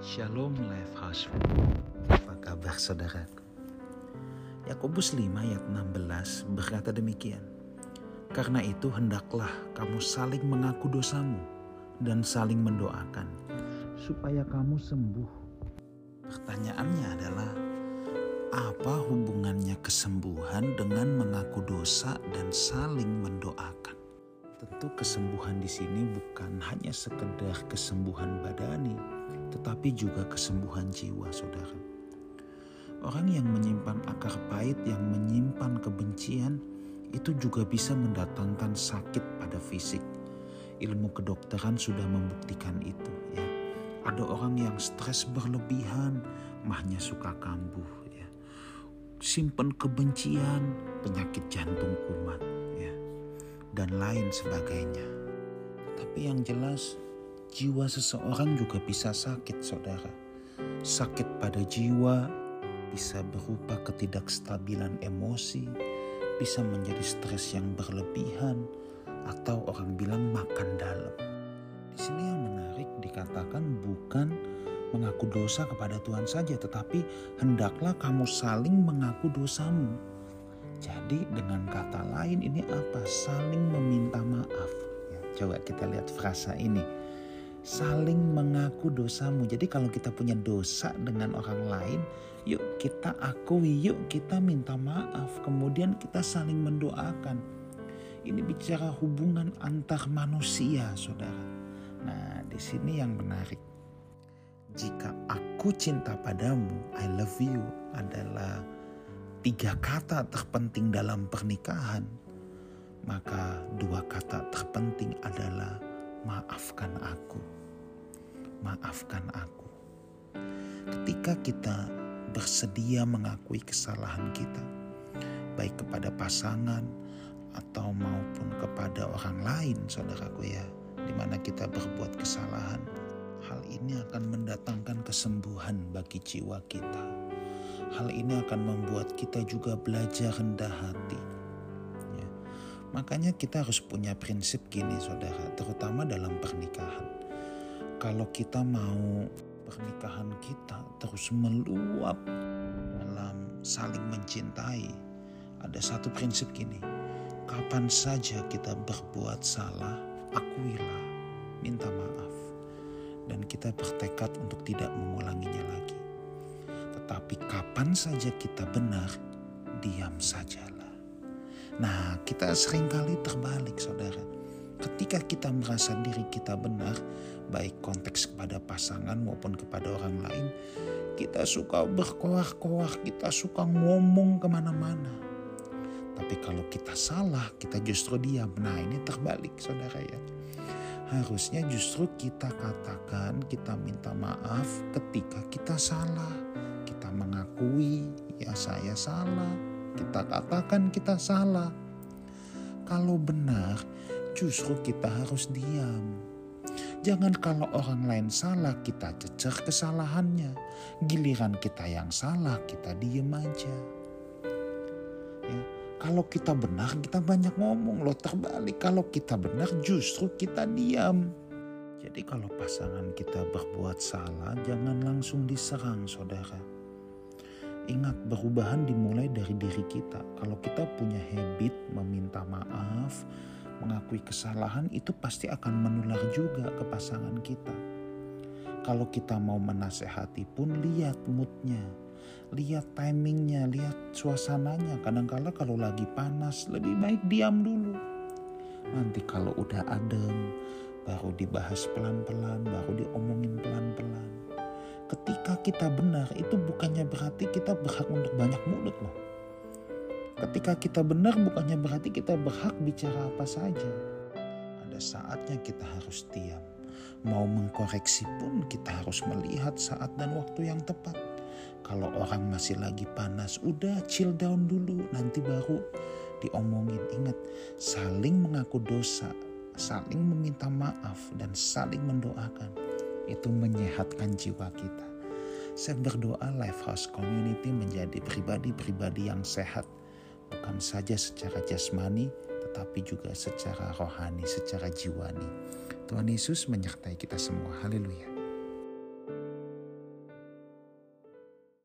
Shalom Life House Apa kabar saudaraku? Yakobus 5 ayat 16 berkata demikian Karena itu hendaklah kamu saling mengaku dosamu dan saling mendoakan supaya kamu sembuh. Pertanyaannya adalah apa hubungannya kesembuhan dengan mengaku dosa dan saling mendoakan? Tentu kesembuhan di sini bukan hanya sekedar kesembuhan badani, tetapi juga kesembuhan jiwa, saudara. Orang yang menyimpan akar pahit, yang menyimpan kebencian, itu juga bisa mendatangkan sakit pada fisik. Ilmu kedokteran sudah membuktikan itu. Ya, ada orang yang stres berlebihan, mahnya suka kambuh. Ya, simpan kebencian, penyakit jantung kumat, ya, dan lain sebagainya. Tapi yang jelas jiwa seseorang juga bisa sakit, saudara. Sakit pada jiwa bisa berupa ketidakstabilan emosi, bisa menjadi stres yang berlebihan, atau orang bilang makan dalam. Di sini yang menarik dikatakan bukan mengaku dosa kepada Tuhan saja, tetapi hendaklah kamu saling mengaku dosamu. Jadi dengan kata lain ini apa? Saling meminta maaf. Ya, coba kita lihat frasa ini saling mengaku dosamu. Jadi kalau kita punya dosa dengan orang lain, yuk kita akui, yuk kita minta maaf. Kemudian kita saling mendoakan. Ini bicara hubungan antar manusia, saudara. Nah, di sini yang menarik. Jika aku cinta padamu, I love you adalah tiga kata terpenting dalam pernikahan, maka dua kata terpenting adalah maafkan aku. Maafkan aku. Ketika kita bersedia mengakui kesalahan kita, baik kepada pasangan atau maupun kepada orang lain, saudaraku ya, di mana kita berbuat kesalahan, hal ini akan mendatangkan kesembuhan bagi jiwa kita. Hal ini akan membuat kita juga belajar rendah hati Makanya kita harus punya prinsip gini saudara, terutama dalam pernikahan. Kalau kita mau pernikahan kita terus meluap dalam saling mencintai, ada satu prinsip gini. Kapan saja kita berbuat salah, akuilah, minta maaf. Dan kita bertekad untuk tidak mengulanginya lagi. Tetapi kapan saja kita benar, diam sajalah. Nah, kita sering kali terbalik, saudara. Ketika kita merasa diri kita benar, baik konteks kepada pasangan maupun kepada orang lain, kita suka berkoar-koar, kita suka ngomong ke mana-mana. Tapi kalau kita salah, kita justru diam. Nah ini terbalik saudara ya. Harusnya justru kita katakan, kita minta maaf ketika kita salah. Kita mengakui, ya saya salah, kita katakan kita salah. Kalau benar, justru kita harus diam. Jangan kalau orang lain salah kita cecer kesalahannya. Giliran kita yang salah kita diem aja. Ya, kalau kita benar kita banyak ngomong loh terbalik. Kalau kita benar justru kita diam. Jadi kalau pasangan kita berbuat salah jangan langsung diserang saudara Ingat, perubahan dimulai dari diri kita. Kalau kita punya habit meminta maaf, mengakui kesalahan, itu pasti akan menular juga ke pasangan kita. Kalau kita mau menasehati pun lihat moodnya, lihat timingnya, lihat suasananya. Kadang-kala kalau lagi panas lebih baik diam dulu. Nanti kalau udah adem, baru dibahas pelan-pelan, baru diomongin pelan-pelan ketika kita benar itu bukannya berarti kita berhak untuk banyak mulut loh. Ketika kita benar bukannya berarti kita berhak bicara apa saja. Ada saatnya kita harus diam. Mau mengkoreksi pun kita harus melihat saat dan waktu yang tepat. Kalau orang masih lagi panas, udah chill down dulu, nanti baru diomongin. Ingat, saling mengaku dosa, saling meminta maaf, dan saling mendoakan itu menyehatkan jiwa kita. Saya berdoa Lifehouse Community menjadi pribadi-pribadi yang sehat, bukan saja secara jasmani, tetapi juga secara rohani, secara jiwani. Tuhan Yesus menyertai kita semua. Haleluya.